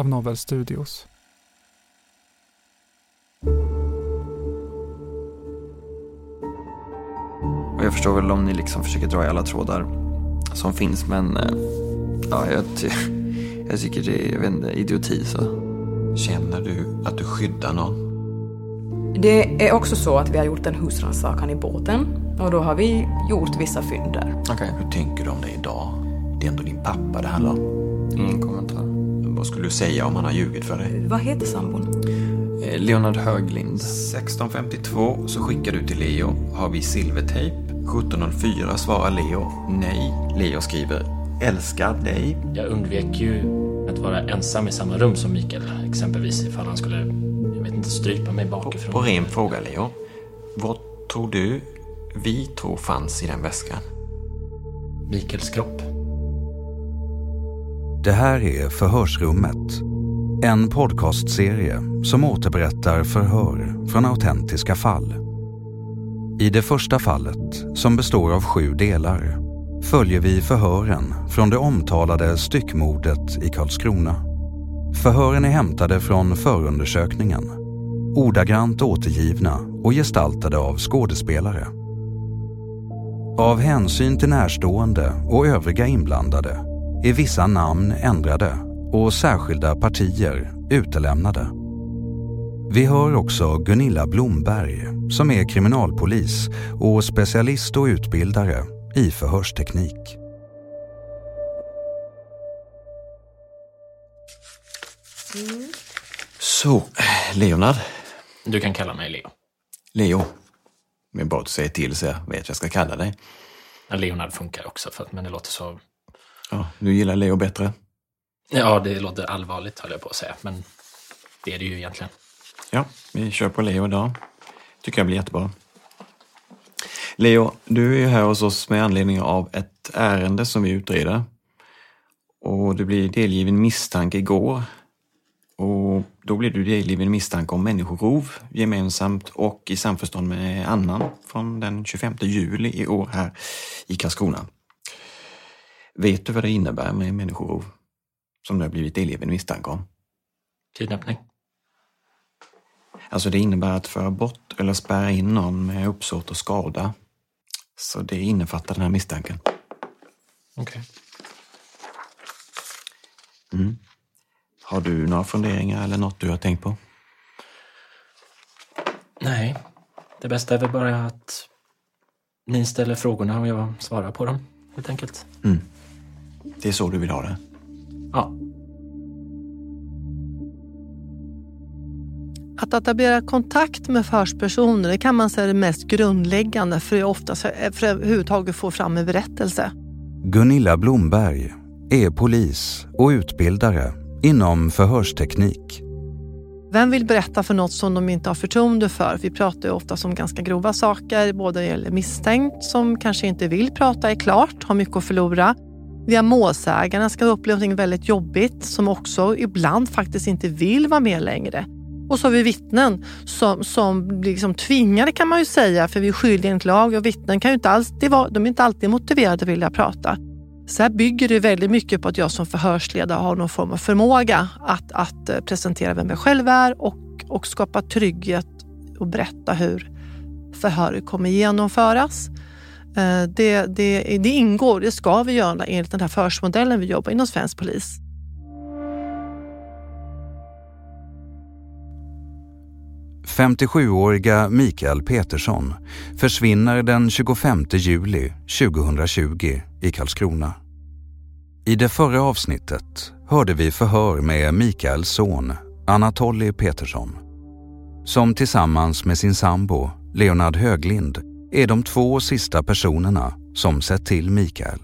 av Novel Studios. Och jag förstår väl om ni liksom försöker dra i alla trådar som finns, men eh, ja, jag, ty jag tycker det är jag vet inte, idioti. Så. Känner du att du skyddar någon? Det är också så att vi har gjort en husrannsakan i båten och då har vi gjort vissa fynd där. Okay. Hur tänker du om det idag? Det är ändå din pappa det handlar om. Ingen kommentar. Vad skulle du säga om han har ljugit för dig? Vad heter sambon? Eh, Leonard Höglind. 16.52 så skickar du till Leo. Har vi silvertejp? 17.04 svarar Leo nej. Leo skriver älskar dig. Jag undvek ju att vara ensam i samma rum som Mikael. Exempelvis ifall han skulle, jag vet inte, strypa mig bakifrån. Och ren fråga Leo. Vad tror du vi tror fanns i den väskan? Mikaels kropp. Det här är Förhörsrummet. En podcastserie som återberättar förhör från autentiska fall. I det första fallet, som består av sju delar, följer vi förhören från det omtalade styckmordet i Karlskrona. Förhören är hämtade från förundersökningen, ordagrant återgivna och gestaltade av skådespelare. Av hänsyn till närstående och övriga inblandade är vissa namn ändrade och särskilda partier utelämnade. Vi hör också Gunilla Blomberg som är kriminalpolis och specialist och utbildare i förhörsteknik. Så, Leonard. Du kan kalla mig Leo. Leo. Men bara att du säger till så jag vet vad jag ska kalla dig. Ja, Leonard funkar också, för att, men det låter så... Ja, du gillar Leo bättre? Ja, det låter allvarligt höll jag på att säga, men det är det ju egentligen. Ja, vi kör på Leo idag. Tycker jag blir jättebra. Leo, du är ju här hos oss med anledning av ett ärende som vi utreder. Och du blir delgiven misstanke igår. Och då blir du delgiven misstanke om människorov gemensamt och i samförstånd med annan från den 25 juli i år här i Karlskrona. Vet du vad det innebär med människorov? Som du har blivit delgiven misstanke om? Kidnappning. Alltså det innebär att föra bort eller spärra in någon med uppsåt och skada. Så det innefattar den här misstanken. Okej. Okay. Mm. Har du några funderingar eller något du har tänkt på? Nej. Det bästa är väl bara att ni ställer frågorna och jag svarar på dem, helt enkelt. Mm. Det är så du vill ha det? Ja. Att etablera kontakt med förhörspersoner det kan man säga är det mest grundläggande för att ofta för att överhuvudtaget få fram en berättelse. Gunilla Blomberg är polis och utbildare inom förhörsteknik. Vem vill berätta för något som de inte har förtroende för? Vi pratar ju ofta om ganska grova saker, både gäller misstänkt som kanske inte vill prata är klart, har mycket att förlora. Vi har målsägarna som ska uppleva något väldigt jobbigt som också ibland faktiskt inte vill vara med längre. Och så har vi vittnen som, som blir liksom tvingade kan man ju säga, för vi är skyldiga enligt lag och vittnen kan ju inte alltid var, de är inte alltid motiverade att vilja prata. Så här bygger det väldigt mycket på att jag som förhörsledare har någon form av förmåga att, att eh, presentera vem jag själv är och, och skapa trygghet och berätta hur förhöret kommer genomföras. Eh, det, det, det ingår, det ska vi göra enligt den här förmodellen vi jobbar inom svensk polis. –57-åriga Mikael Petersson försvinner den 25 juli 2020 i Karlskrona. I det förra avsnittet hörde vi förhör med Mikaels son Anatoly Petersson som tillsammans med sin sambo Leonard Höglind är de två sista personerna som sett till Mikael.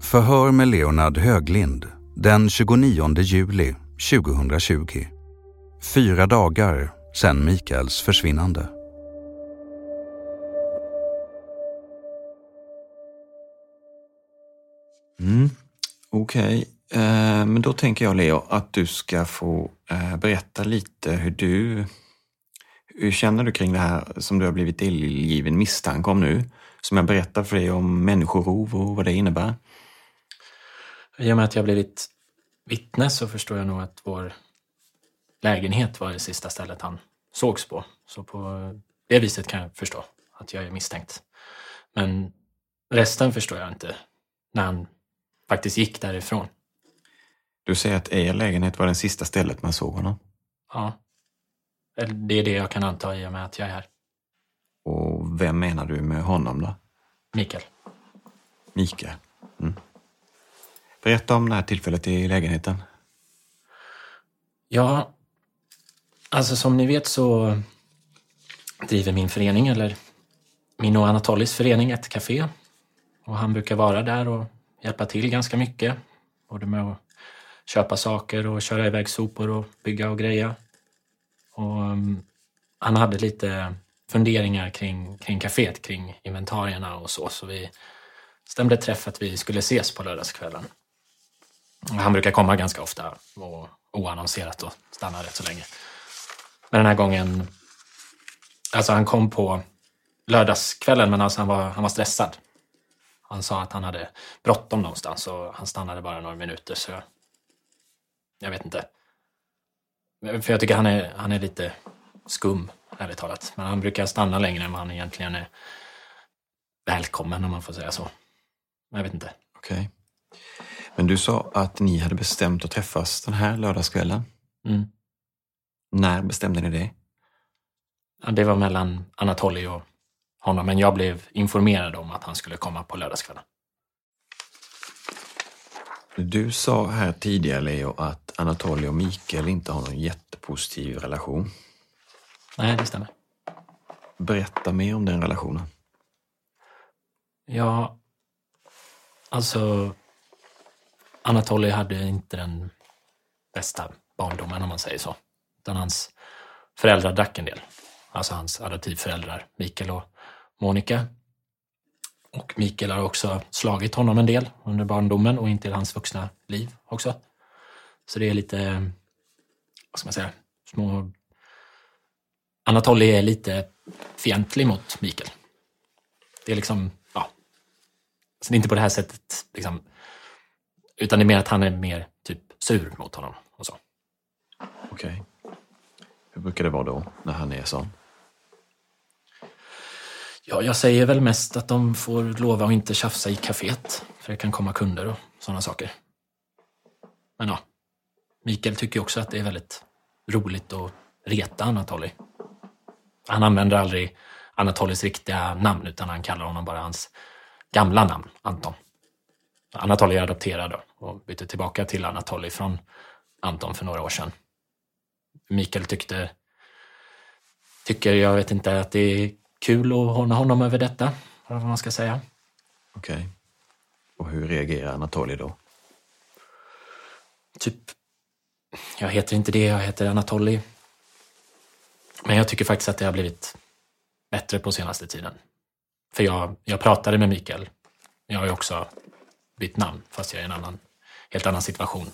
Förhör med Leonard Höglind den 29 juli 2020. Fyra dagar sedan Mikaels försvinnande. Mm. Okej, okay. eh, men då tänker jag Leo att du ska få eh, berätta lite hur du hur känner du kring det här som du har blivit delgiven misstanke om nu? Som jag berättar för dig om människorov och vad det innebär. I och med att jag blivit vittne så förstår jag nog att vår lägenhet var det sista stället han sågs på. Så på det viset kan jag förstå att jag är misstänkt. Men resten förstår jag inte när han faktiskt gick därifrån. Du säger att er lägenhet var det sista stället man såg honom? Ja. Det är det jag kan anta i och med att jag är här. Och vem menar du med honom då? Mikael. Mikael. Mm. Berätta om det här tillfället i lägenheten. Ja, alltså som ni vet så driver min förening, eller min och Anatolis förening, ett café. Och han brukar vara där och hjälpa till ganska mycket. Både med att köpa saker och köra iväg sopor och bygga och greja. Och um, han hade lite funderingar kring, kring kaféet, kring inventarierna och så. Så vi stämde träff att vi skulle ses på lördagskvällen. Han brukar komma ganska ofta och oannonserat och stanna rätt så länge. Men den här gången, alltså han kom på lördagskvällen men alltså han, var, han var stressad. Han sa att han hade bråttom någonstans och han stannade bara några minuter så jag, jag vet inte. För jag tycker han är, han är lite skum, ärligt talat. Men han brukar stanna längre än vad han egentligen är välkommen, om man får säga så. Jag vet inte. Okej. Okay. Men du sa att ni hade bestämt att träffas den här lördagskvällen. Mm. När bestämde ni det? Ja, det var mellan Anatoly och honom, men jag blev informerad om att han skulle komma på lördagskvällen. Du sa här tidigare, Leo, att Anatoly och Mikael inte har någon jättepositiv relation. Nej, det stämmer. Berätta mer om den relationen. Ja, alltså Anatoly hade inte den bästa barndomen om man säger så. Utan hans föräldrar drack en del. Alltså hans adoptivföräldrar, Mikael och Monica. Och Mikael har också slagit honom en del under barndomen och intill hans vuxna liv också. Så det är lite, vad ska man säga, små... Anatoly är lite fientlig mot Mikael. Det är liksom, ja. Så det är inte på det här sättet, liksom, utan det är mer att han är mer typ sur mot honom och så. Okej. Okay. Hur brukar det vara då, när han är sån? Ja, jag säger väl mest att de får lova att inte tjafsa i kaféet, för det kan komma kunder och sådana saker. Men ja, Mikael tycker också att det är väldigt roligt att reta Anatoly. Han använder aldrig Anatolys riktiga namn, utan han kallar honom bara hans gamla namn, Anton. Anatoly är adopterad och bytte tillbaka till Anatoly från Anton för några år sedan. Mikael tyckte, tycker, jag vet inte, att det är kul att håna honom över detta, eller vad man ska säga. Okej. Okay. Och hur reagerar Anatoly då? Typ Jag heter inte det, jag heter Anatoly. Men jag tycker faktiskt att det har blivit bättre på senaste tiden. För jag, jag pratade med Mikael. Jag har ju också bytt namn, fast jag är i en annan, helt annan situation.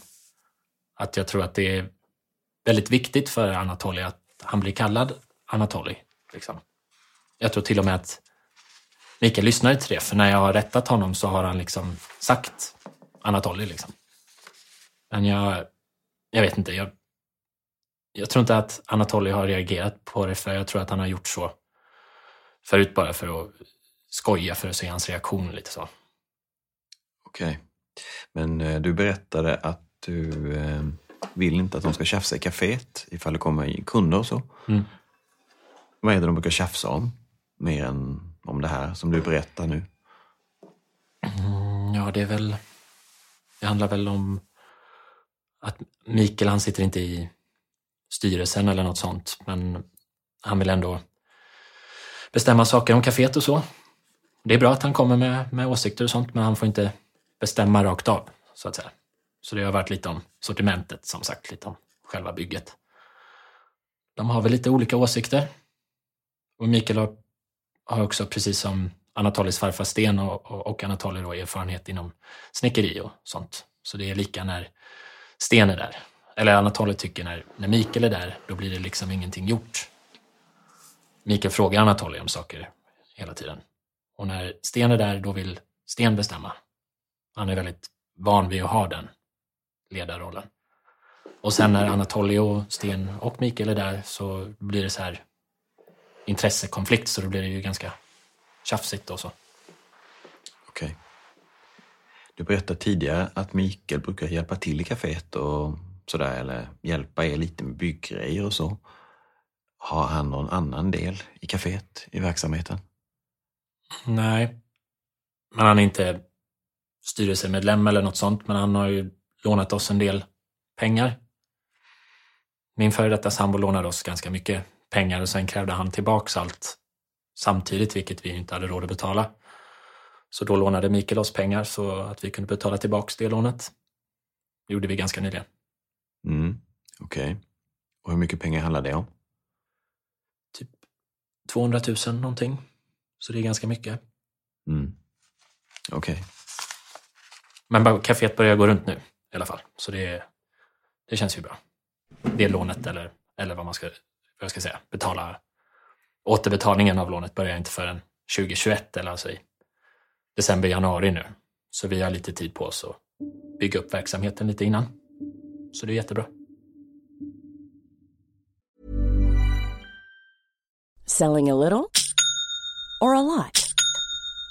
Att jag tror att det är väldigt viktigt för Anatoly att han blir kallad Anatoly. Liksom. Jag tror till och med att Mikael lyssnade till det, för när jag har rättat honom så har han liksom sagt Anatoly. Liksom. Men jag, jag vet inte, jag, jag tror inte att Anatoly har reagerat på det, för jag tror att han har gjort så förut bara för att skoja, för att se hans reaktion lite så. Okej. Men eh, du berättade att du eh, vill inte att de ska tjafsa i kaféet ifall det kommer kunder och så. Mm. Vad är det de brukar tjafsa om? Mer än om det här som du berättar nu? Mm, ja, det är väl... Det handlar väl om att Mikael, han sitter inte i styrelsen eller något sånt, men han vill ändå bestämma saker om kaféet och så. Det är bra att han kommer med, med åsikter och sånt, men han får inte bestämma rakt av, så att säga. Så det har varit lite om sortimentet, som sagt, lite om själva bygget. De har väl lite olika åsikter. Och Mikael har, har också, precis som Anatolis farfar Sten och, och, och Anatoly då, erfarenhet inom snickeri och sånt. Så det är lika när Sten är där. Eller Anatoly tycker när, när Mikael är där, då blir det liksom ingenting gjort. Mikael frågar Anatoly om saker hela tiden. Och när Sten är där, då vill Sten bestämma. Han är väldigt van vid att ha den ledarrollen. Och sen när Anatoly och Sten och Mikael är där så blir det så här intressekonflikt, så då blir det ju ganska tjafsigt och så. Okej. Du berättade tidigare att Mikael brukar hjälpa till i kaféet och sådär, eller hjälpa er lite med bygggrejer och så. Har han någon annan del i kaféet, i verksamheten? Nej, men han är inte styrelsemedlem eller något sånt, men han har ju lånat oss en del pengar. Min före detta sambo lånade oss ganska mycket pengar och sen krävde han tillbaks allt samtidigt, vilket vi inte hade råd att betala. Så då lånade Mikael oss pengar så att vi kunde betala tillbaks det lånet. Det gjorde vi ganska nyligen. Mm, Okej. Och hur mycket pengar handlar det om? 200 000 någonting. Så det är ganska mycket. Mm. Okej. Men bara- kaféet börjar gå runt nu i alla fall. Så det, det känns ju bra. Det lånet eller, eller vad man ska, vad jag ska säga, betala. Återbetalningen av lånet börjar inte förrän 2021 eller alltså i december, januari nu. Så vi har lite tid på oss att bygga upp verksamheten lite innan. Så det är jättebra. Selling a little or a lot?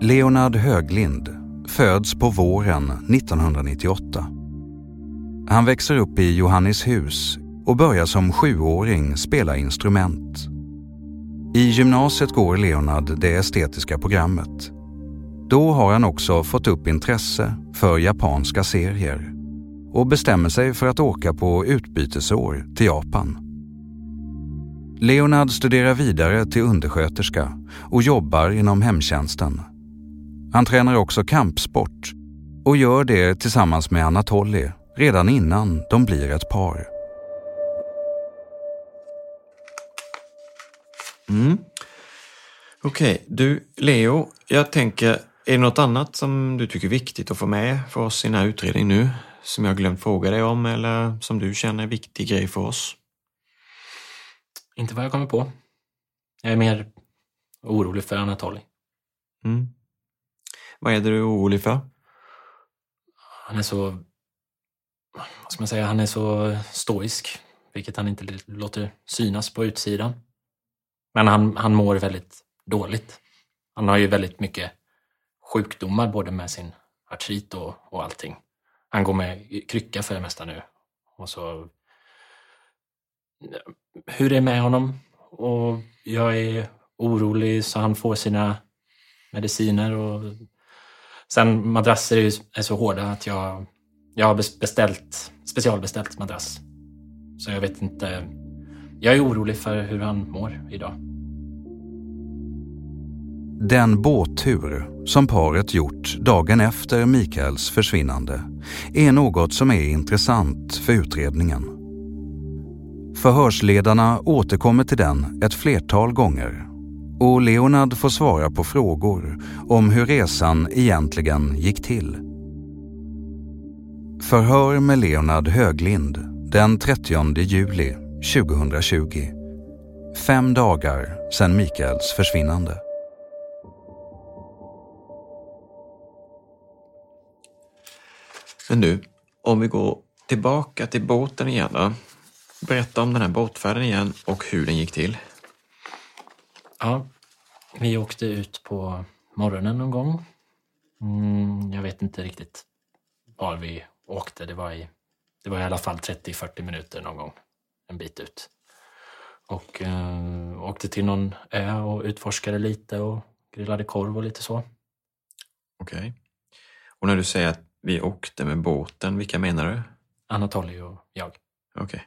Leonard Höglind föds på våren 1998. Han växer upp i Johannishus och börjar som sjuåring spela instrument. I gymnasiet går Leonard det estetiska programmet. Då har han också fått upp intresse för japanska serier och bestämmer sig för att åka på utbytesår till Japan. Leonard studerar vidare till undersköterska och jobbar inom hemtjänsten. Han tränar också kampsport och gör det tillsammans med Anatoly redan innan de blir ett par. Mm. Okej, du Leo, jag tänker, är det något annat som du tycker är viktigt att få med för oss i den här utredningen nu? Som jag glömt fråga dig om eller som du känner är viktig grej för oss? Inte vad jag kommer på. Jag är mer orolig för Anatoly. Mm. Vad är det du är orolig för? Han är så... Vad ska man säga? Han är så stoisk, vilket han inte låter synas på utsidan. Men han, han mår väldigt dåligt. Han har ju väldigt mycket sjukdomar, både med sin artrit och, och allting. Han går med krycka för det mesta nu. Och så... Hur det är med honom? Och jag är orolig så han får sina mediciner och Sen madrasser är, ju, är så hårda att jag, jag har beställt, specialbeställt madrass. Så jag vet inte. Jag är orolig för hur han mår idag. Den båttur som paret gjort dagen efter Mikaels försvinnande är något som är intressant för utredningen. Förhörsledarna återkommer till den ett flertal gånger och Leonard får svara på frågor om hur resan egentligen gick till. Förhör med Leonard Höglind den 30 juli 2020. Fem dagar sedan Mikaels försvinnande. Men du, om vi går tillbaka till båten igen då. Berätta om den här båtfärden igen och hur den gick till. Ja, vi åkte ut på morgonen någon gång. Mm, jag vet inte riktigt var vi åkte. Det var i, det var i alla fall 30-40 minuter någon gång, en bit ut. Och eh, åkte till någon ö och utforskade lite och grillade korv och lite så. Okej. Okay. Och när du säger att vi åkte med båten, vilka menar du? Anatoly och jag. Okej. Okay.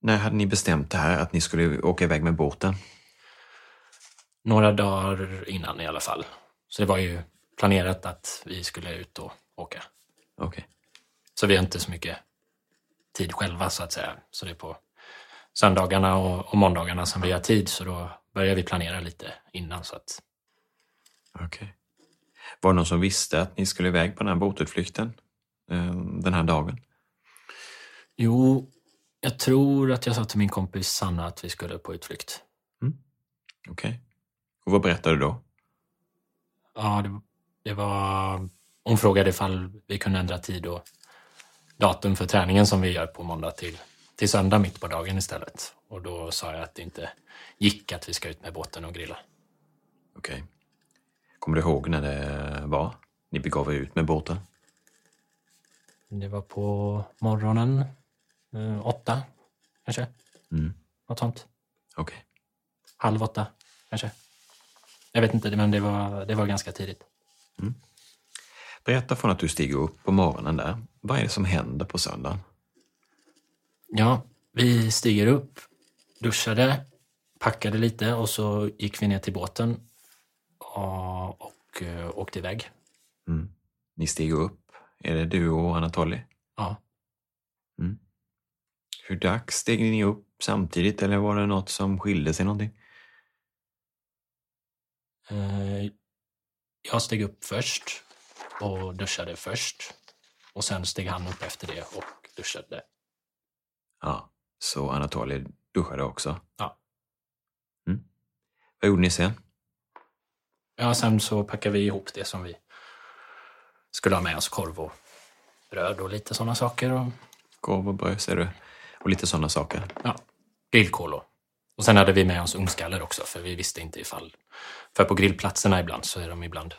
När hade ni bestämt det här, att ni skulle åka iväg med båten? Några dagar innan i alla fall. Så det var ju planerat att vi skulle ut och åka. Okej. Okay. Så vi har inte så mycket tid själva så att säga. Så det är på söndagarna och, och måndagarna som vi har tid så då börjar vi planera lite innan. så att... Okej. Okay. Var det någon som visste att ni skulle iväg på den här båtutflykten eh, den här dagen? Jo, jag tror att jag sa till min kompis Sanna att vi skulle på utflykt. Okej. Och vad berättade du då? Ja, det, det var... Hon frågade ifall vi kunde ändra tid och datum för träningen som vi gör på måndag till, till söndag mitt på dagen istället. Och då sa jag att det inte gick att vi ska ut med båten och grilla. Okej. Kommer du ihåg när det var? Ni begav er ut med båten? Det var på morgonen, eh, åtta kanske. Mm. Något sånt. Okej. Halv åtta kanske. Jag vet inte, men det var, det var ganska tidigt. Berätta från att du stiger upp på morgonen där. Vad är det som händer på söndagen? Ja, vi stiger upp, duschade, packade lite och så gick vi ner till båten och, och eh, åkte iväg. Mm. Ni stiger upp. Är det du och Anatoly? Ja. Mm. Hur dags steg ni upp samtidigt eller var det något som skilde sig någonting? Eh, Jag steg upp först och duschade först. Och sen steg han upp efter det och duschade. Ja, så Anatoly duschade också? Ja. Mm. Vad gjorde ni sen? Ja, sen så packade vi ihop det som vi skulle ha med oss. Korv och bröd och lite sådana saker. Och, Korv och bröd, ser du? Och lite sådana saker. ja, grillkol och, och sen hade vi med oss ungskaller också för vi visste inte ifall... För på grillplatserna ibland så är de ibland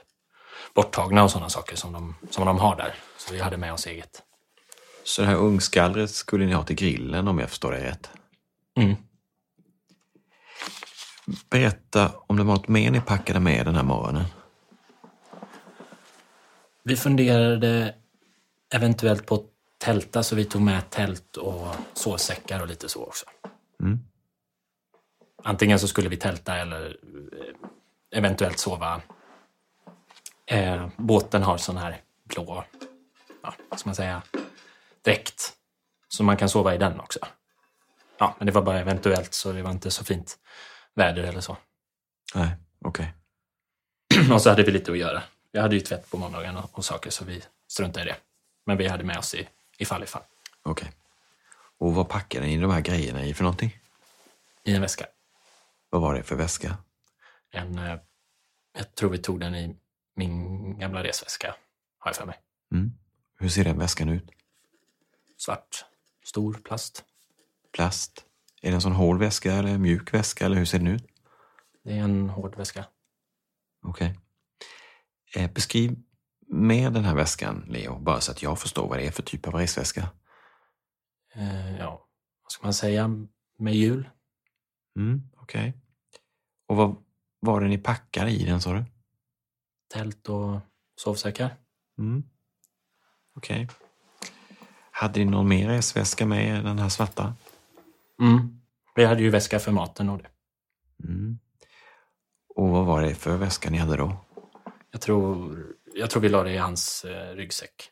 borttagna och sådana saker som de, som de har där. Så vi hade med oss eget. Så det här ungskallret skulle ni ha till grillen om jag förstår det rätt? Mm. Berätta om det var något mer ni packade med den här morgonen. Vi funderade eventuellt på att tälta så vi tog med tält och sovsäckar och lite så också. Mm. Antingen så skulle vi tälta eller eh, eventuellt sova. Eh, båten har sån här blå, ja, vad ska man säga, dräkt. Så man kan sova i den också. Ja, men det var bara eventuellt så det var inte så fint väder eller så. Nej, okej. och så hade vi lite att göra. Vi hade ju tvätt på måndagen och, saker så vi struntade i det. Men vi hade med oss i, ifall ifall. Okej. Och vad packade ni de här grejerna i för någonting? I en väska. Vad var det för väska? En, eh, jag tror vi tog den i min gamla resväska, har jag för mig. Mm. Hur ser den väskan ut? Svart, stor plast. Plast? Är det en sån hård väska eller mjuk väska eller hur ser den ut? Det är en hård väska. Okej. Eh, beskriv med den här väskan, Leo, bara så att jag förstår vad det är för typ av resväska. Eh, ja, vad ska man säga? Med hjul. Mm, okej. Och vad var det ni packade i den, sa du? Tält och sovsäckar. Mm. Okej. Hade ni någon mer resväska med i den här svarta? Mm. Vi hade ju väska för maten och det. Mm. Och vad var det för väska ni hade då? Jag tror, jag tror vi la det i hans eh, ryggsäck.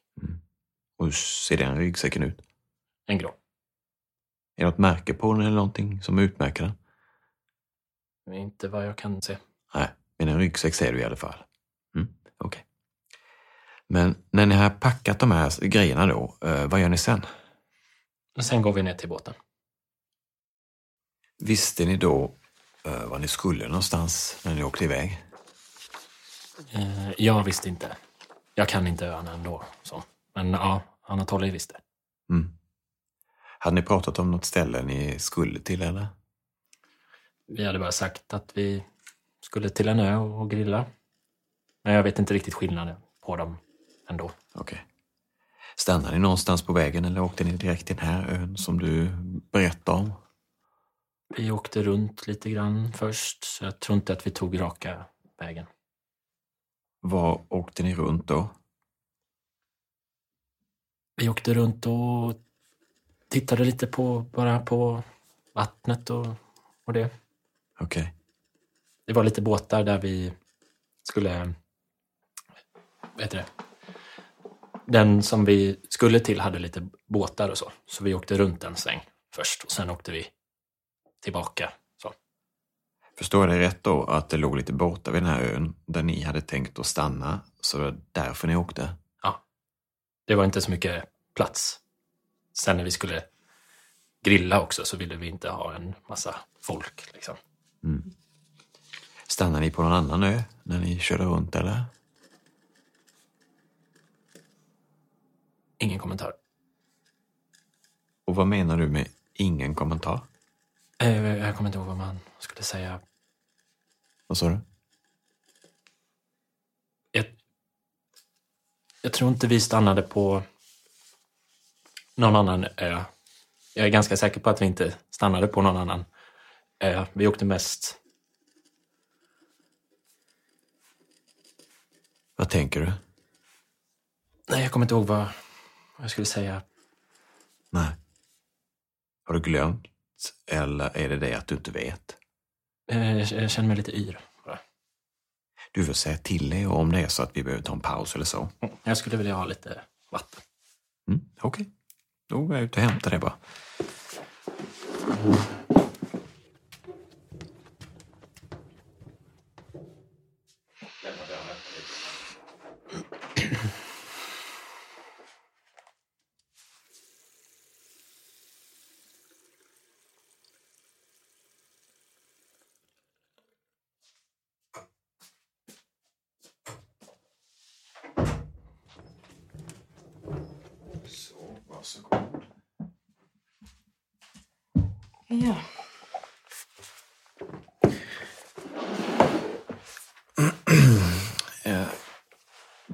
Och hur ser den ryggsäcken ut? En grå. Är det något märke på den eller någonting som utmärker den? Inte vad jag kan se. Nej, men en ryggsäck ser du i alla fall. Mm, Okej. Men när ni har packat de här grejerna då, eh, vad gör ni sen? Sen går vi ner till båten. Visste ni då eh, var ni skulle någonstans när ni åkte iväg? Eh, jag visste inte. Jag kan inte öarna ändå. Så. Men ja, Anatoly visste. Mm. Hade ni pratat om något ställe ni skulle till eller? Vi hade bara sagt att vi skulle till en ö och grilla. Men jag vet inte riktigt skillnaden på dem ändå. Okej. Stannade ni någonstans på vägen eller åkte ni direkt till den här ön som du berättade om? Vi åkte runt lite grann först, så jag tror inte att vi tog raka vägen. Var åkte ni runt då? Vi åkte runt och tittade lite på, bara på vattnet och, och det. Okej. Det var lite båtar där vi skulle... Vad heter det? Den som vi skulle till hade lite båtar och så. Så vi åkte runt en sväng först och sen åkte vi tillbaka. Så. Förstår jag det rätt då att det låg lite borta vid den här ön där ni hade tänkt att stanna, så det var därför ni åkte? Ja. Det var inte så mycket plats. Sen när vi skulle grilla också så ville vi inte ha en massa folk. Liksom. Mm. Stannade ni på någon annan ö när ni körde runt eller? Ingen kommentar. Och vad menar du med ingen kommentar? Eh, Jag kommer inte ihåg vad man skulle säga. Vad sa du? Jag, jag tror inte vi stannade på någon annan ö. Jag är ganska säker på att vi inte stannade på någon annan ö. Vi åkte mest... Vad tänker du? Nej, jag kommer inte ihåg vad, jag skulle säga. Nej. Har du glömt? Eller är det det att du inte vet? Eh, Jag, känner mig lite yr. bara. Du får säga till Leo om det är så att vi behöver ta en paus eller så. Jag skulle vilja ha lite vatten. Mm, Okej, då går jag ut och hämtar det bara.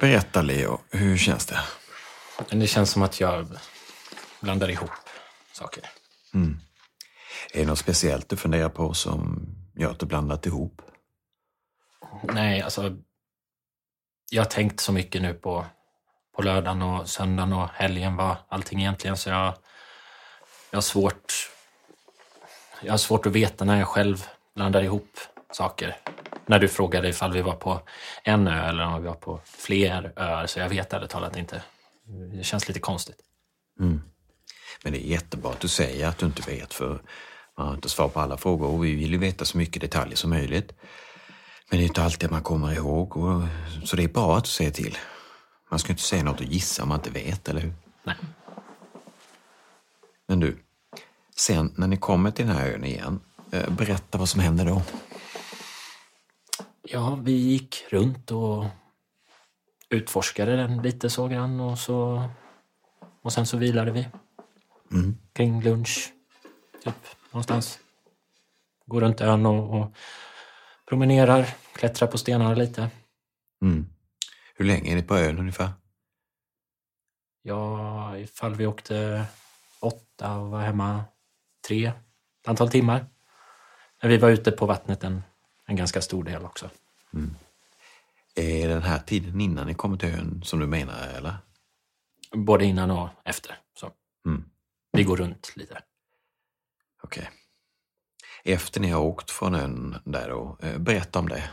Berätta Leo, hur känns det? Det känns som att jag blandar ihop saker. Mm. Är det något speciellt du funderar på som gör att du blandat ihop? Nej, alltså. Jag har tänkt så mycket nu på, på lördagen och söndagen och helgen var allting egentligen så jag, jag har svårt. Jag har svårt att veta när jag själv blandar ihop saker. När du frågade ifall vi var på en ö eller om vi var på fler öar så jag vet ärligt talat inte. Det känns lite konstigt. Mm. Men det är jättebra att du säger att du inte vet för man har inte svar på alla frågor och vi vill ju veta så mycket detaljer som möjligt. Men det är inte alltid man kommer ihåg och, så det är bra att du säger till. Man ska inte säga något och gissa om man inte vet, eller hur? Nej. Men du, sen när ni kommer till den här ön igen, eh, berätta vad som händer då. Ja, vi gick runt och utforskade den lite så grann och så och sen så vilade vi Mm. kring lunch, typ någonstans. Går runt ön och, och promenerar, klättrar på stenarna lite. Mm. Hur länge är ni på ön ungefär? Ja, ifall vi åkte åtta och var hemma tre, ett antal timmar. Men vi var ute på vattnet en, en ganska stor del också. Mm. Är den här tiden innan ni kommer till ön som du menar, eller? Både innan och efter. Så. Mm. Vi går runt lite. Okej. Efter ni har åkt från ön där då, eh, berätta om det.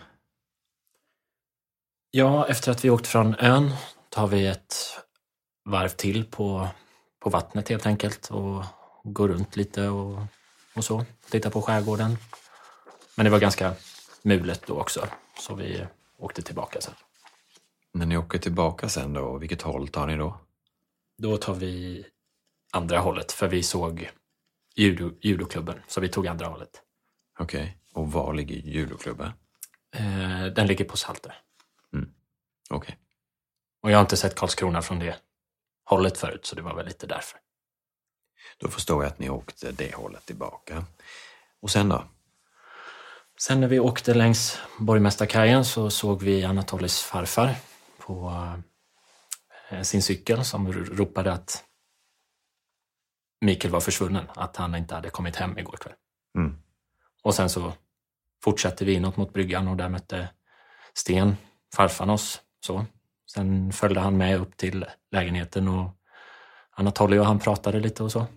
Ja, efter att vi åkt från ön tar vi ett varv till på, på vattnet helt enkelt och går runt lite och, och så. Tittar på skärgården. Men det var ganska mulet då också, så vi åkte tillbaka sen. När ni åker tillbaka sen då, vilket håll tar ni då? Då tar vi andra hållet, för vi såg judo, judoklubben, så vi tog andra hållet. Okej, och var ligger judoklubben? Eh, den ligger på Saltö. Okej. Och jag har inte sett Karlskrona från det hållet förut, så det var väl lite därför. Då förstår jag att ni åkte det hållet tillbaka. Och sen då? Sen när vi åkte längs Borgmästarkajen så såg vi Anatolis farfar på eh, sin cykel som ropade att Mikael var försvunnen, att han inte hade kommit hem igår kväll. Mm. Och sen så fortsatte vi inåt mot bryggan och där mötte Sten farfar oss. Så. Sen följde han med upp till lägenheten och Anatoly och han pratade lite och så.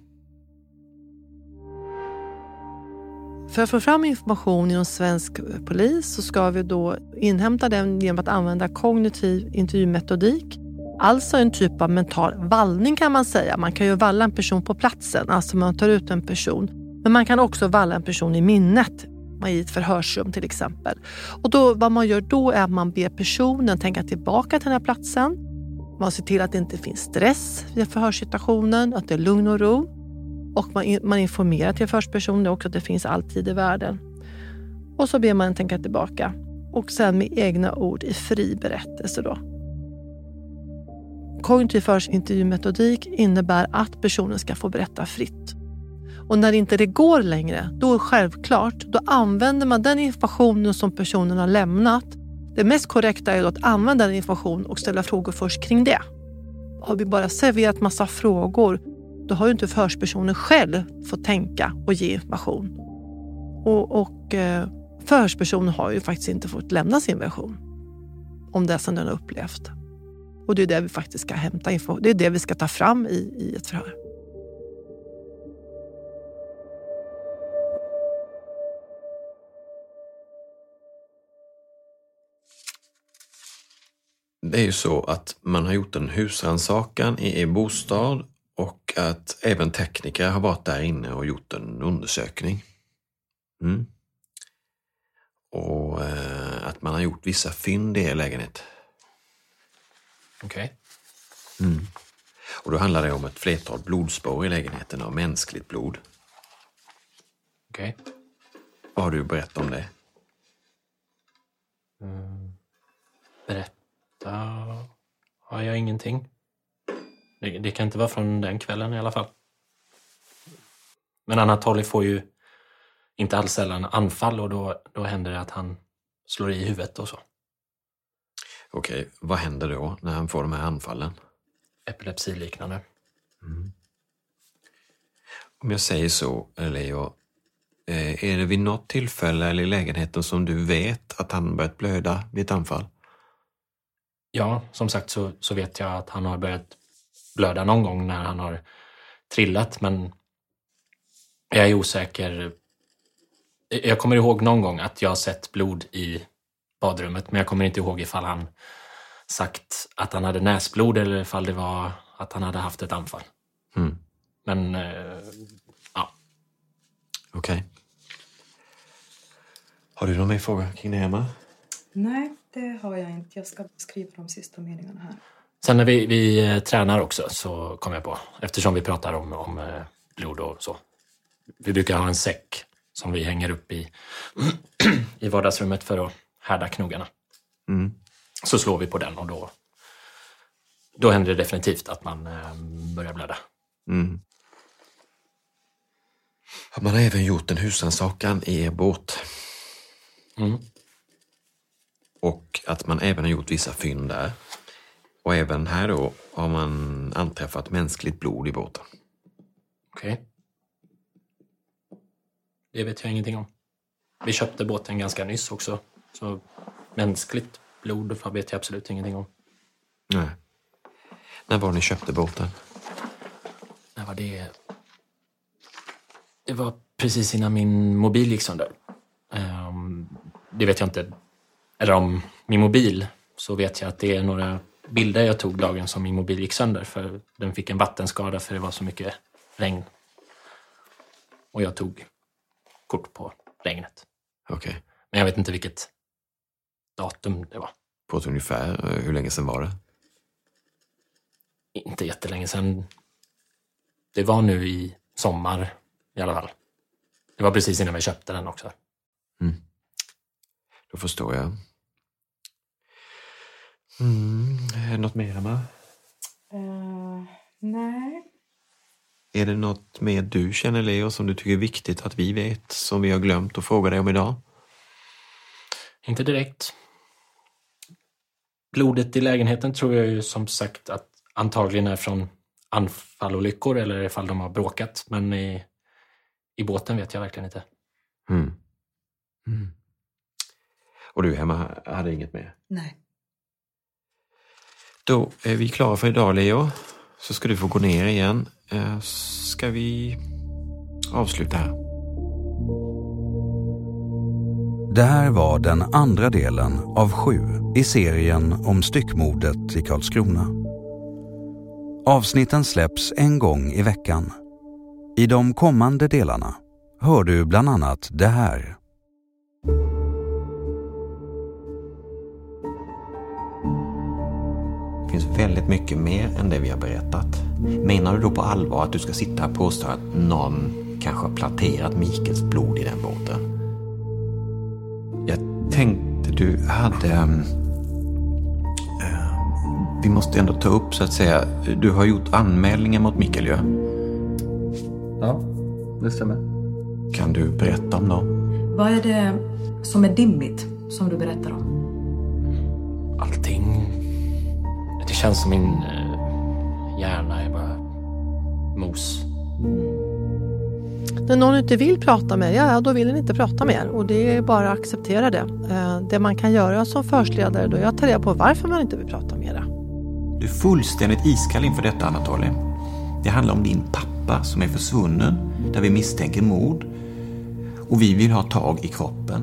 För att få fram information inom svensk polis så ska vi då inhämta den genom att använda kognitiv intervjumetodik. Alltså en typ av mental vallning kan man säga. Man kan ju valla en person på platsen, alltså man tar ut en person. Men man kan också valla en person i minnet i ett förhörsrum till exempel. Och då, vad man gör då är att man ber personen tänka tillbaka till den här platsen. Man ser till att det inte finns stress i förhörssituationen, att det är lugn och ro. Och man, man informerar till förhörspersonen också att det finns alltid i världen. Och så ber man tänka tillbaka. Och sen med egna ord i fri berättelse. Då. Kognitiv förhörsintervjumetodik innebär att personen ska få berätta fritt. Och när inte det går längre, då är självklart, då använder man den informationen som personen har lämnat. Det mest korrekta är att använda den informationen och ställa frågor först kring det. Har vi bara serverat massa frågor, då har ju inte förhörspersonen själv fått tänka och ge information. Och, och eh, förhörspersonen har ju faktiskt inte fått lämna sin version om det som den har upplevt. Och det är det vi faktiskt ska hämta info. Det är det vi ska ta fram i, i ett förhör. Det är ju så att man har gjort en husrannsakan i er bostad och att även tekniker har varit där inne och gjort en undersökning. Mm. Och eh, att man har gjort vissa fynd i er lägenhet. Okej. Okay. Mm. Och då handlar det om ett flertal blodspår i lägenheten av mänskligt blod. Okej. Okay. Vad har du berättat om det? Mm. Berätta har jag ingenting. Det, det, kan inte vara från den kvällen i alla fall. Men Anatoly får ju inte alls sällan anfall och då, då händer det att han slår i huvudet och så. Okej, vad händer då när han får de här anfallen? Epilepsiliknande. Mm. Om jag säger så, Leo, eh, är det vid något tillfälle eller i lägenheten som du vet att han börjat blöda vid ett anfall? Ja, som sagt så, så vet jag att han har börjat blöda någon gång när han har trillat, men jag är osäker. Jag kommer ihåg någon gång att jag har sett blod i badrummet, men jag kommer inte ihåg ifall han sagt att han hade näsblod eller ifall det var att han hade haft ett anfall. Mm. Men, eh, ja. Okej. Okay. Har du någon mer fråga kring det, Emma? Nej, det har jag inte. Jag ska skriva de sista meningarna här. Sen när vi, vi eh, tränar också så kom jag på, eftersom vi pratar om, om eh, blod och så. Vi brukar ha en säck som vi hänger upp i, i vardagsrummet för att härda knogarna. Mm. Så slår vi på den och då, då händer det definitivt att man eh, börjar blöda. Mm. Man har även gjort en husrannsakan i er båt. Mm. Och att man även har gjort vissa fynd där. Och även här då har man anträffat mänskligt blod i båten. Okej. Okay. Det vet jag ingenting om. Vi köpte båten ganska nyss också. Så mänskligt blod vet jag absolut ingenting om. Nej. När var ni köpte båten? När var det? Det var precis innan min mobil gick sönder. Um, det vet jag inte. Eller om min mobil, så vet jag att det är några bilder jag tog dagen som min mobil gick sönder. För den fick en vattenskada för det var så mycket regn. Och jag tog kort på regnet. Okej. Okay. Men jag vet inte vilket datum det var. På ett ungefär? Eh, hur länge sedan var det? Inte jättelänge sedan. Det var nu i sommar i alla fall. Det var precis innan vi köpte den också. Mm. Då förstår jag. Mm. Något mer, Emma? Uh, nej. Är det något mer du känner, Leo, som du tycker är viktigt att vi vet, som vi har glömt att fråga dig om idag? Inte direkt. Blodet i lägenheten tror jag ju som sagt att antagligen är från anfallolyckor eller ifall de har bråkat. Men i, i båten vet jag verkligen inte. Mm. Mm. Och du hemma hade inget mer? Nej. Då är vi klara för idag, Leo. Så ska du få gå ner igen. Eh, ska vi avsluta här? Det här var den andra delen av sju i serien om styckmordet i Karlskrona. Avsnitten släpps en gång i veckan. I de kommande delarna hör du bland annat det här. Väldigt mycket mer än det vi har berättat. Menar du då på allvar att du ska sitta och påstå att någon kanske har planterat Mikaels blod i den båten? Jag tänkte du hade... Um, vi måste ändå ta upp så att säga, du har gjort anmälningar mot Mikael ju. Ja, det stämmer. Kan du berätta om dem? Vad är det som är dimmigt som du berättar om? Allting... Känns som min eh, hjärna är bara mos. När någon inte vill prata med ja, då vill den inte prata mer och det är bara att acceptera det. Eh, Det man kan göra som förstledare då är att ta reda på varför man inte vill prata mera. Du är fullständigt iskall inför detta Anatoly. Det handlar om din pappa som är försvunnen, där vi misstänker mord. Och vi vill ha tag i kroppen.